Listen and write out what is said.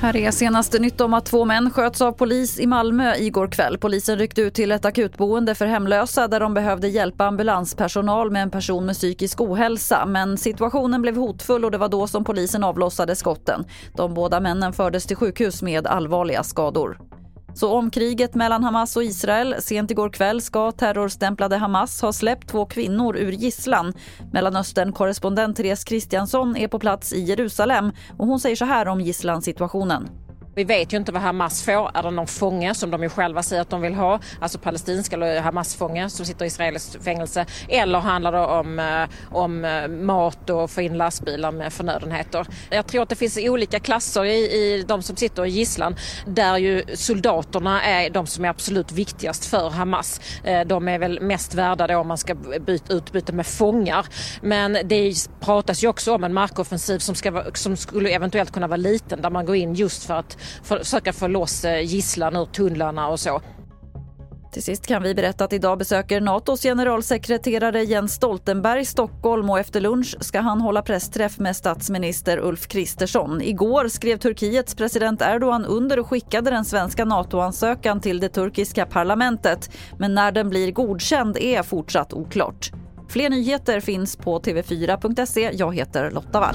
Här är senaste nytt om att två män sköts av polis i Malmö igår kväll. Polisen ryckte ut till ett akutboende för hemlösa där de behövde hjälpa ambulanspersonal med en person med psykisk ohälsa. Men situationen blev hotfull och det var då som polisen avlossade skotten. De båda männen fördes till sjukhus med allvarliga skador. Så om kriget mellan Hamas och Israel. Sent igår kväll ska terrorstämplade Hamas ha släppt två kvinnor ur gisslan. Mellanöstern-korrespondent Therese Kristiansson är på plats i Jerusalem och hon säger så här om gisslansituationen. Vi vet ju inte vad Hamas får. Är det någon fånge som de ju själva säger att de vill ha? Alltså palestinska eller Hamas-fånge som sitter i israeliskt fängelse. Eller handlar det om, eh, om eh, mat och få in lastbilar med förnödenheter? Jag tror att det finns olika klasser i, i de som sitter i gisslan. Där ju soldaterna är de som är absolut viktigast för Hamas. Eh, de är väl mest värda då om man ska byta, utbyta med fångar. Men det pratas ju också om en markoffensiv som, ska, som skulle eventuellt kunna vara liten där man går in just för att försöka få loss eh, gisslan ur tunnlarna och så. Till sist kan vi berätta att idag besöker Natos generalsekreterare Jens Stoltenberg Stockholm och efter lunch ska han hålla pressträff med statsminister Ulf Kristersson. Igår skrev Turkiets president Erdogan under och skickade den svenska NATO-ansökan till det turkiska parlamentet. Men när den blir godkänd är fortsatt oklart. Fler nyheter finns på tv4.se. Jag heter Lotta Wall.